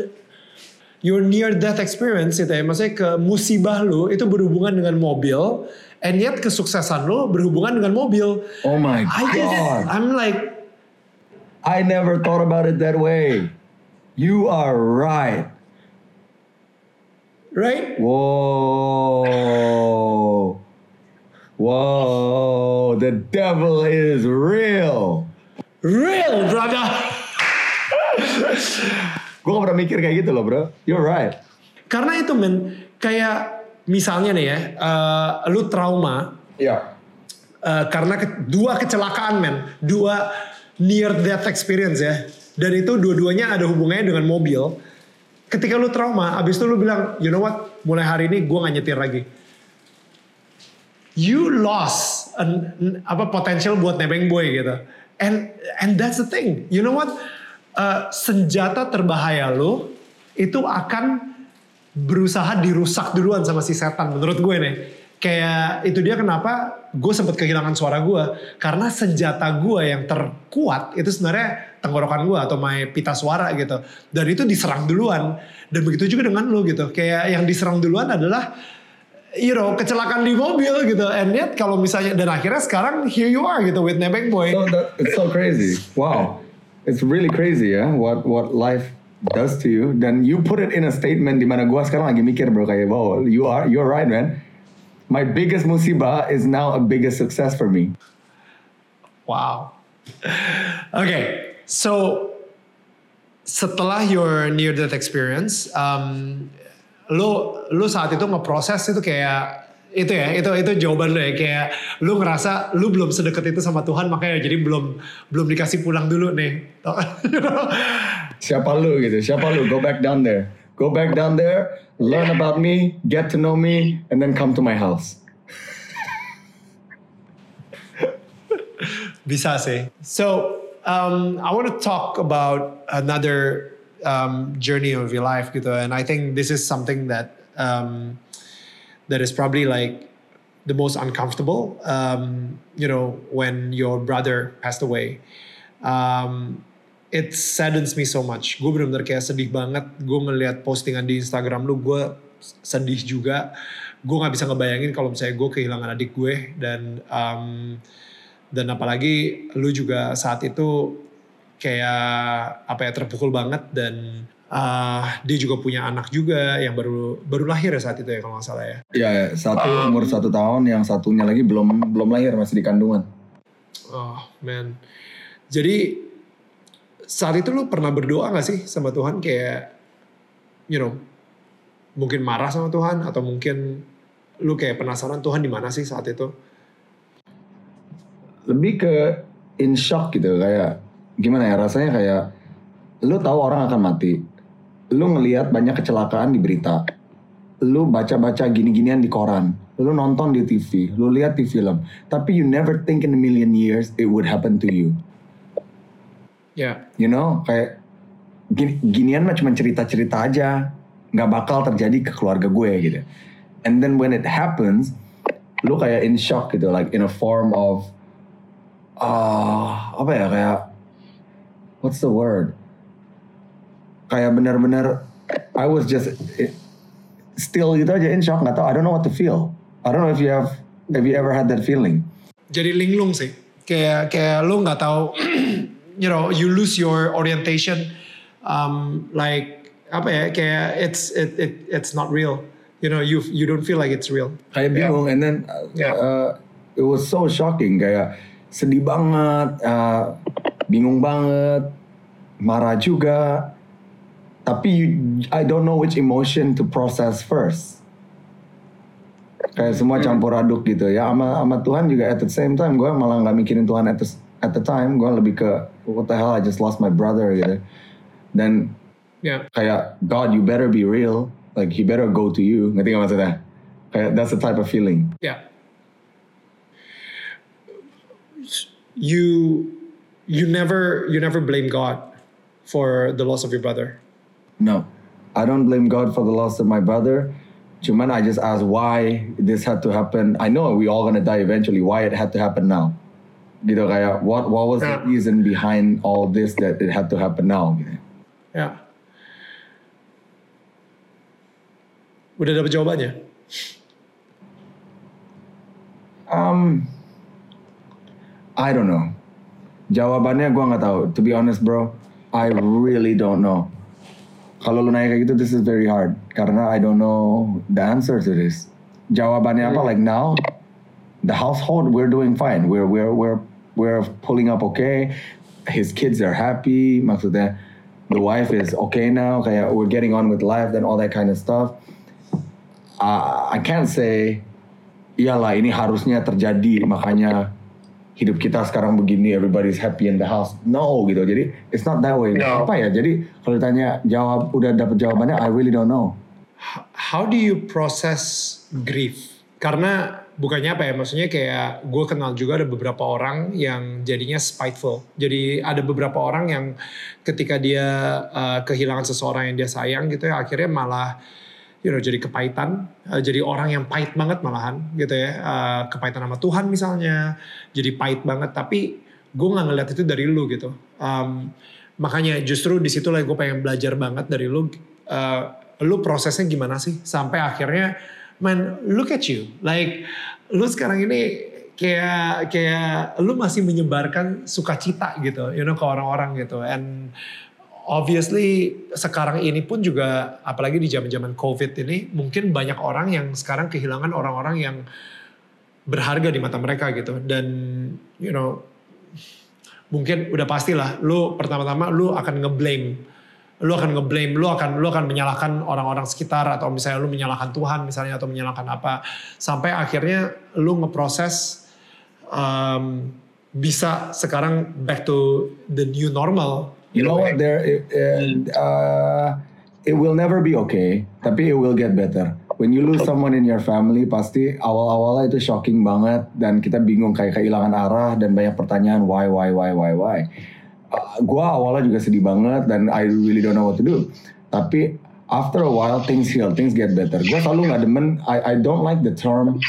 Speaker 1: your near death experience itu ya maksudnya ke musibah lu itu berhubungan dengan mobil and yet kesuksesan lu berhubungan dengan mobil.
Speaker 2: Oh my
Speaker 1: I just,
Speaker 2: God.
Speaker 1: I'm like,
Speaker 2: I never thought about it that way. You are right.
Speaker 1: right?
Speaker 2: Whoa. Whoa. The devil is real.
Speaker 1: Real, brother.
Speaker 2: Gue gak pernah mikir kayak gitu loh bro. You're right.
Speaker 1: Karena itu men, kayak misalnya nih ya, eh, lu trauma
Speaker 2: Iya.
Speaker 1: eh, karena ke- dua kecelakaan men, dua near death experience ya, dan itu dua-duanya ada hubungannya dengan mobil. Ketika lu trauma, abis itu lu bilang, you know what, mulai hari ini gue gak nyetir lagi. You lost an, an- apa potential buat nebeng boy gitu. And and that's the thing. You know what? Eh, senjata terbahaya lu itu akan berusaha dirusak duluan sama si setan menurut gue nih. Kayak itu dia kenapa gue sempat kehilangan suara gue karena senjata gue yang terkuat itu sebenarnya tenggorokan gue atau my pita suara gitu. Dan itu diserang duluan. Dan begitu juga dengan lu gitu. Kayak yang diserang duluan adalah you know kecelakaan di mobil gitu. And yet kalau misalnya dan akhirnya sekarang here you are gitu with Nebeng Boy.
Speaker 2: So that, it's so crazy. Wow. It's really crazy ya what what life does to you. Dan you put it in a statement di mana gua sekarang lagi mikir bro kayak wow you are you're right man. My biggest musibah is now a biggest success for me.
Speaker 1: Wow. Oke, so setelah your near death experience, um, lo lo saat itu ngeproses itu kayak itu ya, itu itu jawaban lo ya kayak lo ngerasa lo belum sedekat itu sama Tuhan makanya jadi belum belum dikasih pulang dulu nih.
Speaker 2: Siapa lu gitu? Siapa lu? Go back down there. Go back down there, learn about me, get to know me, and then come to my house.
Speaker 1: Bisa sih. So um, I want to talk about another um, journey of your life gitu, and I think this is something that um, that is probably like the most uncomfortable. Um, you know, when your brother passed away, um, it saddens me so much. Gue bener-bener kayak sedih banget. Gue ngeliat postingan di Instagram lu, gue sedih juga. Gue nggak bisa ngebayangin kalau misalnya gue kehilangan adik gue dan um, dan apalagi lu juga saat itu kayak apa ya terpukul banget dan uh, dia juga punya anak juga yang baru baru lahir ya saat itu ya kalau nggak salah ya.
Speaker 2: Ya, ya, satu umur satu tahun, yang satunya lagi belum belum lahir masih di kandungan.
Speaker 1: Oh man. Jadi saat itu lu pernah berdoa gak sih sama Tuhan kayak you know mungkin marah sama Tuhan atau mungkin lu kayak penasaran Tuhan di mana sih saat itu?
Speaker 2: Lebih ke in shock gitu kayak gimana ya rasanya kayak lu tahu orang akan mati. Lu ngelihat banyak kecelakaan di berita. Lu baca-baca gini-ginian di koran. Lu nonton di TV, lu lihat di film. Tapi you never think in a million years it would happen to you.
Speaker 1: Ya.
Speaker 2: You know, kayak gini, ginian mah cuma cerita-cerita aja, nggak bakal terjadi ke keluarga gue gitu. And then when it happens, lu kayak in shock gitu, like in a form of, ah apa ya kayak, what's the word? Kayak benar-benar, I was just eh, still gitu aja in shock, nggak tahu, I don't know what to feel. I don't know if you have, have you ever had that feeling?
Speaker 1: jadi linglung sih. Kayak kayak lu nggak tahu, you know, you lose your orientation, um, like apa ya, kayak it's it, it it's not real. You know, you you don't feel like it's real.
Speaker 2: kayak bingung and then uh,
Speaker 1: Yeah.
Speaker 2: uh, it was so shocking kayak sedih banget uh, bingung banget marah juga tapi you, I don't know which emotion to process first. Kayak semua campur aduk gitu. Ya sama sama Tuhan juga at the same time. Gue malah nggak mikirin Tuhan at the, at the time. Gue lebih ke what the hell I just lost my brother gitu. Dan
Speaker 1: Ya.
Speaker 2: kayak God you better be real. Like he better go to you. Ngerti gak maksudnya? Kayak that's the type of feeling.
Speaker 1: Yeah. You you never you never blame God for the loss of your brother.
Speaker 2: No, I don't blame God for the loss of my brother. Cuman I just ask why this had to happen. I know we all gonna die eventually. Why it had to happen now? Gitu kayak what what was the reason behind all this that it had to happen now? Gitu.
Speaker 1: Ya. Udah dapet jawabannya?
Speaker 2: Um, I don't know. Jawabannya gue nggak tahu. To be honest, bro, I really don't know. Kalau lu nanya kayak gitu, this is very hard karena I don't know the answer to this. Jawabannya apa? Like now, the household we're doing fine. We're we're we're we're pulling up okay. His kids are happy. Maksudnya, the wife is okay now. Kayak we're getting on with life and all that kind of stuff. Uh, I can't say iyalah ini harusnya terjadi makanya hidup kita sekarang begini everybody's happy in the house no gitu jadi it's not that way
Speaker 3: No.
Speaker 2: apa ya jadi kalau ditanya jawab udah dapet jawabannya I really don't know
Speaker 1: How do you process grief? Karena bukannya apa ya, maksudnya kayak gue kenal juga ada beberapa orang yang jadinya spiteful. Jadi ada beberapa orang yang ketika dia uh, kehilangan seseorang yang dia sayang gitu ya, akhirnya malah you know jadi kepahitan, uh, jadi orang yang pahit banget malahan gitu ya, uh, kepahitan sama Tuhan misalnya, jadi pahit banget. Tapi gue nggak ngeliat itu dari lu gitu. Um, makanya justru di situ gue pengen belajar banget dari lu. Uh, lu prosesnya gimana sih sampai akhirnya man look at you like lu sekarang ini kayak kayak lu masih menyebarkan sukacita gitu you know ke orang-orang gitu and obviously sekarang ini pun juga apalagi di zaman-zaman covid ini mungkin banyak orang yang sekarang kehilangan orang-orang yang berharga di mata mereka gitu. Dan you know mungkin udah pastilah lu pertama-tama lu akan ngeblame. Lu akan ngeblame lu akan lu akan menyalahkan orang-orang sekitar atau misalnya lu menyalahkan Tuhan misalnya atau menyalahkan apa. Sampai akhirnya lu ngeproses um, bisa sekarang back to the new normal
Speaker 2: you know what? There it, uh, it will never be okay tapi it will get better. When you lose someone in your family pasti awal-awalnya itu shocking banget dan kita bingung kayak kehilangan arah dan banyak pertanyaan why why why why why? Uh, gua awalnya juga sedih banget dan I really don't know what to do. Tapi after a while things heal things get better. Gue selalu nggak demen I I don't like the term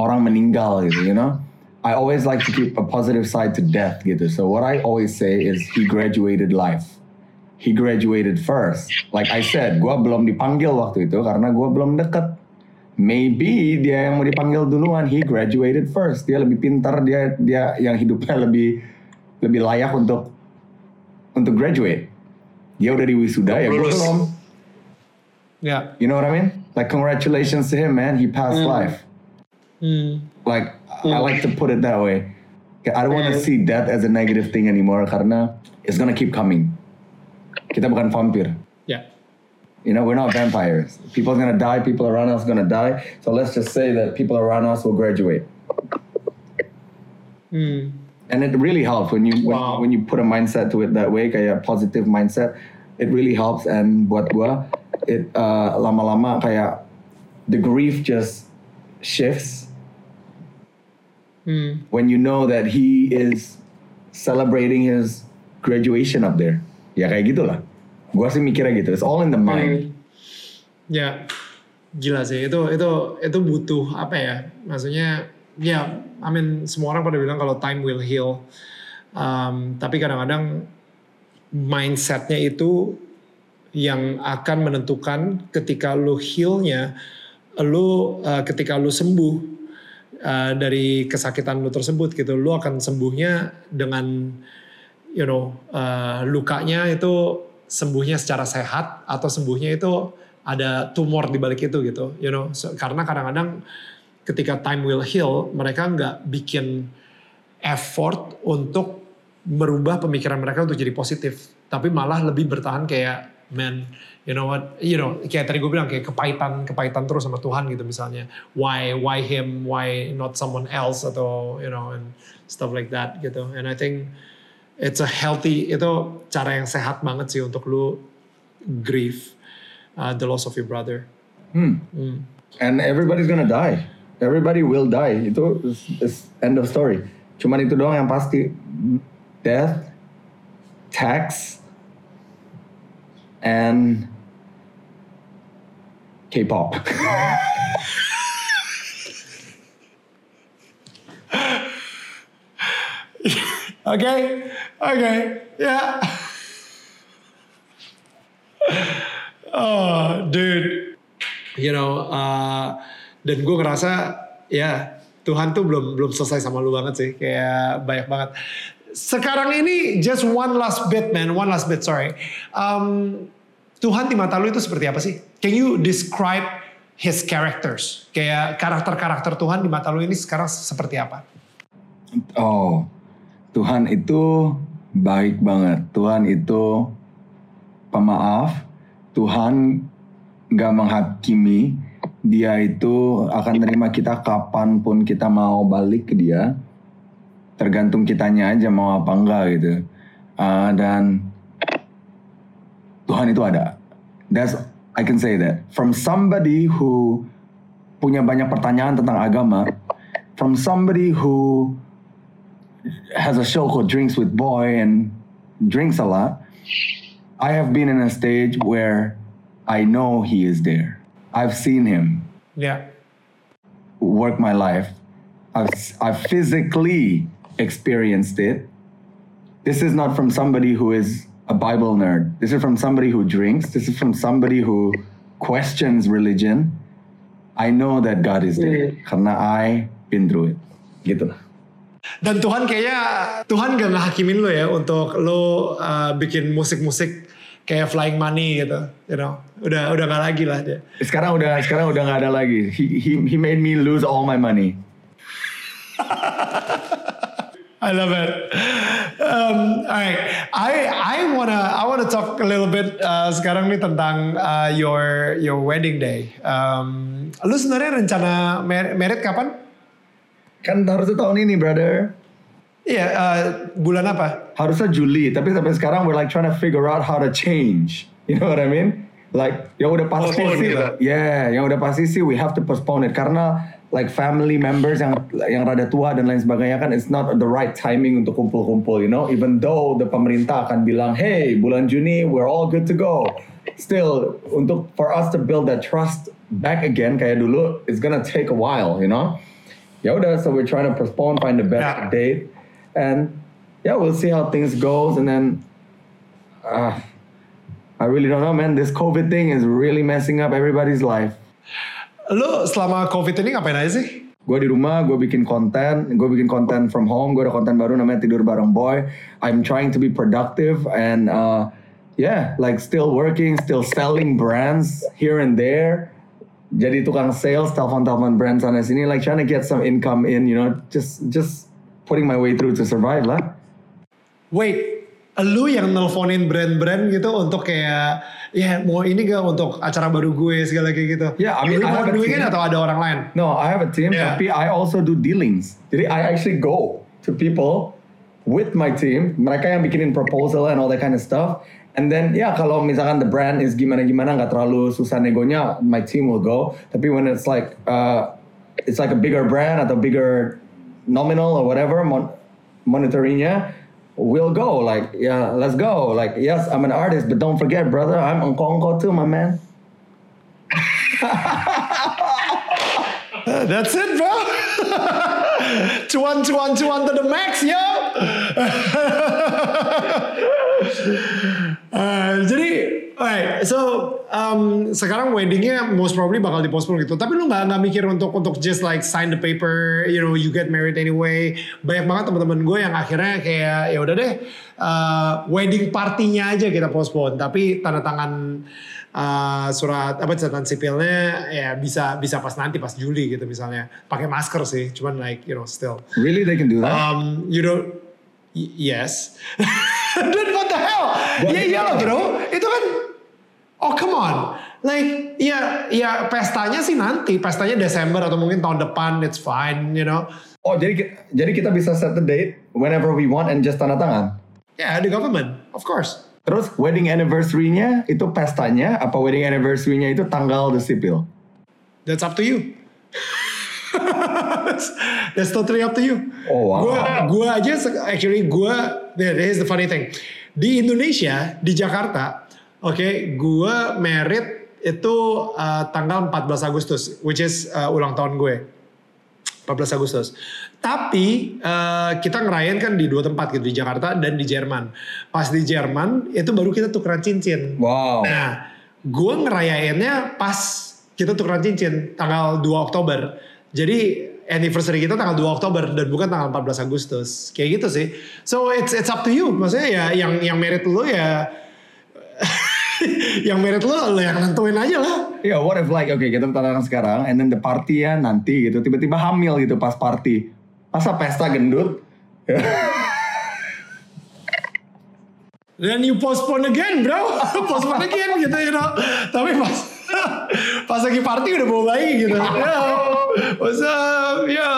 Speaker 2: orang meninggal gitu you know I always like to keep a positive side to death gitu. So what I always say is he graduated life. He graduated first. Like I said, gue belum dipanggil waktu itu karena gue belum deket. Maybe dia yang mau dipanggil duluan. He graduated first. Dia lebih pintar. Dia dia yang hidupnya lebih lebih layak untuk untuk graduate. Dia udah di wisuda ya gue belum.
Speaker 1: ya
Speaker 2: You know what I mean? Like congratulations to him, man. He passed life.
Speaker 1: Hmm.
Speaker 2: Like I like to put it that way. I don't want to see death as a negative thing anymore karena it's gonna keep coming. Kita bukan vampir.
Speaker 1: ya
Speaker 2: You know, we're not vampires. People are gonna die. People around us are gonna die. So let's just say that people around us will graduate.
Speaker 1: Hmm.
Speaker 2: And it really helps when you when,
Speaker 1: Wow.
Speaker 2: when you put a mindset to it that way, kayak positive mindset. It really helps. And buat gua, it uh, lama-lama kayak the grief just shifts
Speaker 1: Hmm.
Speaker 2: when you know that he is celebrating his graduation up there. Ya kayak gitulah. Gua sih mikirnya gitu. It's all in the mind.
Speaker 1: Ya, gila sih. Itu itu itu butuh apa ya? Maksudnya, ya, I mean semua orang pada bilang kalau time will heal. Um, tapi kadang-kadang mindsetnya itu yang akan menentukan ketika lu healnya, lu uh, ketika lu sembuh uh, dari kesakitan lu tersebut gitu, lu akan sembuhnya dengan you know uh, lukanya itu sembuhnya secara sehat atau sembuhnya itu ada tumor di balik itu gitu you know. So, karena kadang-kadang ketika time will heal mereka nggak bikin effort untuk merubah pemikiran mereka untuk jadi positif tapi malah lebih bertahan kayak man you know what you know kayak tadi gue bilang kayak kepahitan kepahitan terus sama Tuhan gitu misalnya why why him why not someone else atau you know and stuff like that gitu and I think it's a healthy itu cara yang sehat banget sih untuk lu grieve uh, the loss of your brother.
Speaker 2: Hmm. And everybody's gonna die. Everybody will die. Itu is, is end of story. Cuman itu doang yang pasti. Death, tax, and K-pop.
Speaker 1: Oke, oke, ya. Oh, dude, you know, uh, dan gue ngerasa ya Tuhan tuh belum belum selesai sama lu banget sih, kayak banyak banget. Sekarang ini just one last bit, man, one last bit, sorry. Um, Tuhan di mata lu itu seperti apa sih? Can you describe his characters? Kayak karakter-karakter Tuhan di mata lu ini sekarang seperti apa?
Speaker 2: Oh, Tuhan itu baik banget. Tuhan itu pemaaf. Tuhan nggak menghakimi. Dia itu akan terima kita kapan pun kita mau balik ke dia. Tergantung kitanya aja mau apa enggak gitu. Uh, dan Tuhan itu ada. That's I can say that from somebody who punya banyak pertanyaan tentang agama, from somebody who has a show called Drinks with Boy and drinks a lot. I have been in a stage where I know he is there. I've seen him
Speaker 1: Yeah.
Speaker 2: work my life. I've, I've physically experienced it. This is not from somebody who is a Bible nerd. This is from somebody who drinks. This is from somebody who questions religion. I know that God is there karena I been through it. Gitu lah.
Speaker 1: Dan Tuhan kayaknya Tuhan gak ngehakimin lo ya untuk lo uh, bikin musik-musik kayak Flying Money gitu, you know. Udah udah gak lagi lah dia.
Speaker 2: Sekarang udah sekarang udah nggak ada lagi. He, he he made me lose all my money.
Speaker 1: I love it. Um, alright, I I wanna I wanna talk a little bit uh, sekarang nih tentang uh, your your wedding day. Um, lu sebenarnya rencana mer merit kapan?
Speaker 2: Kan harusnya tahun ini, brother.
Speaker 1: Iya, uh, bulan apa?
Speaker 2: Harusnya Juli, tapi sampai sekarang we're like trying to figure out how to change. You know what I mean? Like yang udah pasti
Speaker 3: Postpone
Speaker 2: sih,
Speaker 3: gitu.
Speaker 2: yeah, yang udah pasti sih we have to postpone it karena like family members yang yang rada tua dan lain sebagainya kan it's not the right timing untuk kumpul-kumpul, you know. Even though the pemerintah akan bilang, hey bulan Juni we're all good to go. Still untuk for us to build that trust back again kayak dulu, it's gonna take a while, you know. Ya udah, so we're trying to postpone, find the best
Speaker 1: Yeah.
Speaker 2: date, and yeah, we'll see how things goes, and then. Uh, I really don't know, man. This COVID thing is really messing up everybody's life.
Speaker 1: Lu selama COVID ini ngapain aja sih?
Speaker 2: Gue di rumah, gue bikin konten, gue bikin konten from home, gue ada konten baru namanya Tidur Bareng Boy. I'm trying to be productive and uh, yeah, like still working, still selling brands here and there. Jadi tukang sales, telepon-telepon brand sana sini, like trying to get some income in, you know, just just putting my way through to survive lah.
Speaker 1: Wait, lu yang nelponin brand-brand gitu untuk kayak ya mau ini gak untuk acara baru gue segala kayak gitu.
Speaker 2: Yeah, I mean,
Speaker 1: lu
Speaker 2: I have a
Speaker 1: doing it
Speaker 2: team.
Speaker 1: atau ada orang lain?
Speaker 2: No, I have a team,
Speaker 1: Yeah.
Speaker 2: tapi I also do dealings. Jadi I actually go to people with my team, mereka yang bikinin proposal and all that kind of stuff. And then ya kalau misalkan the brand is gimana-gimana nggak terlalu susah negonya, my team will go. Tapi when it's like uh, it's like a bigger brand atau bigger nominal or whatever mon monitoringnya, we'll go. Like yeah, let's go. Like yes, I'm an artist, but don't forget, brother, I'm engkong too, my man.
Speaker 1: That's it, bro. cuan, cuan, cuan to the max, yo. Uh, jadi, alright, so um, sekarang weddingnya most probably bakal dipostpone gitu. Tapi lu nggak nggak mikir untuk untuk just like sign the paper, you know, you get married anyway. Banyak banget teman-teman gue yang akhirnya kayak ya udah deh, uh, wedding partinya aja kita postpone. Tapi tanda tangan uh, surat apa catatan sipilnya ya bisa bisa pas nanti pas Juli gitu misalnya. Pakai masker sih, cuman like you know still.
Speaker 2: Really, they can do that?
Speaker 1: Um, you don't. Y- yes. Dude, what the hell? Iya iya loh bro. Itu kan. Oh come on. Like ya ya pestanya sih nanti. Pestanya Desember atau mungkin tahun depan. It's fine, you know.
Speaker 2: Oh, jadi jadi kita bisa set the date whenever we want and just tanda tangan.
Speaker 1: Yeah, the government, of course.
Speaker 2: Terus wedding anniversary-nya itu pestanya apa wedding anniversary-nya itu tanggal the sipil?
Speaker 1: That's up to you. That's, totally up to you.
Speaker 2: Oh, wow.
Speaker 1: Gua, gua aja actually gua there, here's the funny thing. Di Indonesia, di Jakarta, oke, gua merit itu uh, tanggal 14 Agustus, which is uh, ulang tahun gue. 14 Agustus. Tapi uh, kita ngerayain kan di dua tempat gitu di Jakarta dan di Jerman. Pas di Jerman itu baru kita tukeran cincin.
Speaker 2: Wow.
Speaker 1: Nah, gue ngerayainnya pas kita tukeran cincin tanggal 2 Oktober. Jadi anniversary kita tanggal 2 Oktober dan bukan tanggal 14 Agustus. Kayak gitu sih. So it's it's up to you. Maksudnya ya yang yang merit lo ya yang merit lo lo yang nentuin aja lah.
Speaker 2: Ya, what if like, oke kita tantangan sekarang, and then the party ya nanti gitu, tiba-tiba hamil gitu pas party. Masa pesta gendut?
Speaker 1: Dan you postpone again bro. postpone again gitu you know. Tapi pas pas lagi party udah bawa bayi gitu. Yo, what's up? Yo,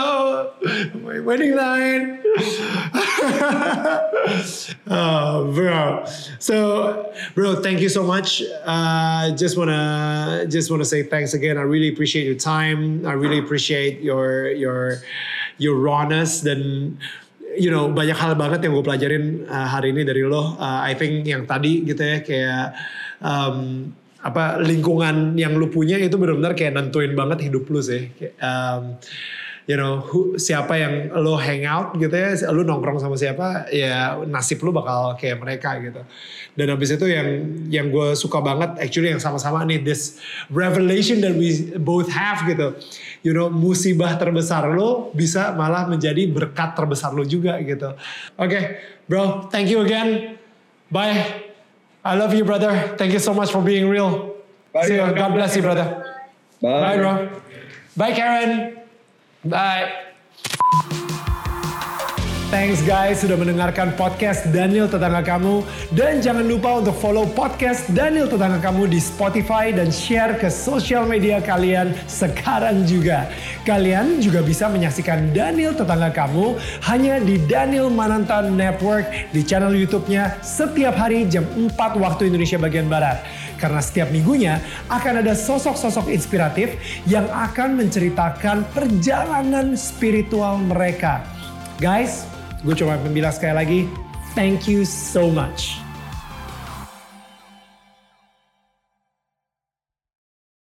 Speaker 1: my wedding night. oh, bro. So, bro, thank you so much. Uh, just wanna just wanna say thanks again. I really appreciate your time. I really appreciate your your your rawness dan you know banyak hal banget yang gue pelajarin uh, hari ini dari lo. Uh, I think yang tadi gitu ya kayak um, apa lingkungan yang lu punya itu benar-benar kayak nentuin banget hidup lu sih. Um, you know who, siapa yang lo hang out gitu ya, lu nongkrong sama siapa, ya nasib lu bakal kayak mereka gitu. Dan habis itu yang yang gue suka banget actually yang sama-sama nih this revelation that we both have gitu. You know musibah terbesar lo bisa malah menjadi berkat terbesar lo juga gitu. Oke, okay, bro, thank you again. Bye. I love you, brother. Thank you so much for being real.
Speaker 2: Bye,
Speaker 1: See you.
Speaker 2: God
Speaker 1: God bless you, brother. Bye,
Speaker 2: Bye.
Speaker 1: bro. Bye, Karen. Bye. Thanks guys sudah mendengarkan podcast Daniel Tetangga Kamu. Dan jangan lupa untuk follow podcast Daniel Tetangga Kamu di Spotify dan share ke sosial media kalian sekarang juga. Kalian juga bisa menyaksikan Daniel Tetangga Kamu hanya di Daniel Mananta Network di channel YouTube-nya setiap hari jam 4 waktu Indonesia bagian Barat. Karena setiap minggunya akan ada sosok-sosok inspiratif yang akan menceritakan perjalanan spiritual mereka. Guys, gue cuma bilang sekali lagi, thank you so much.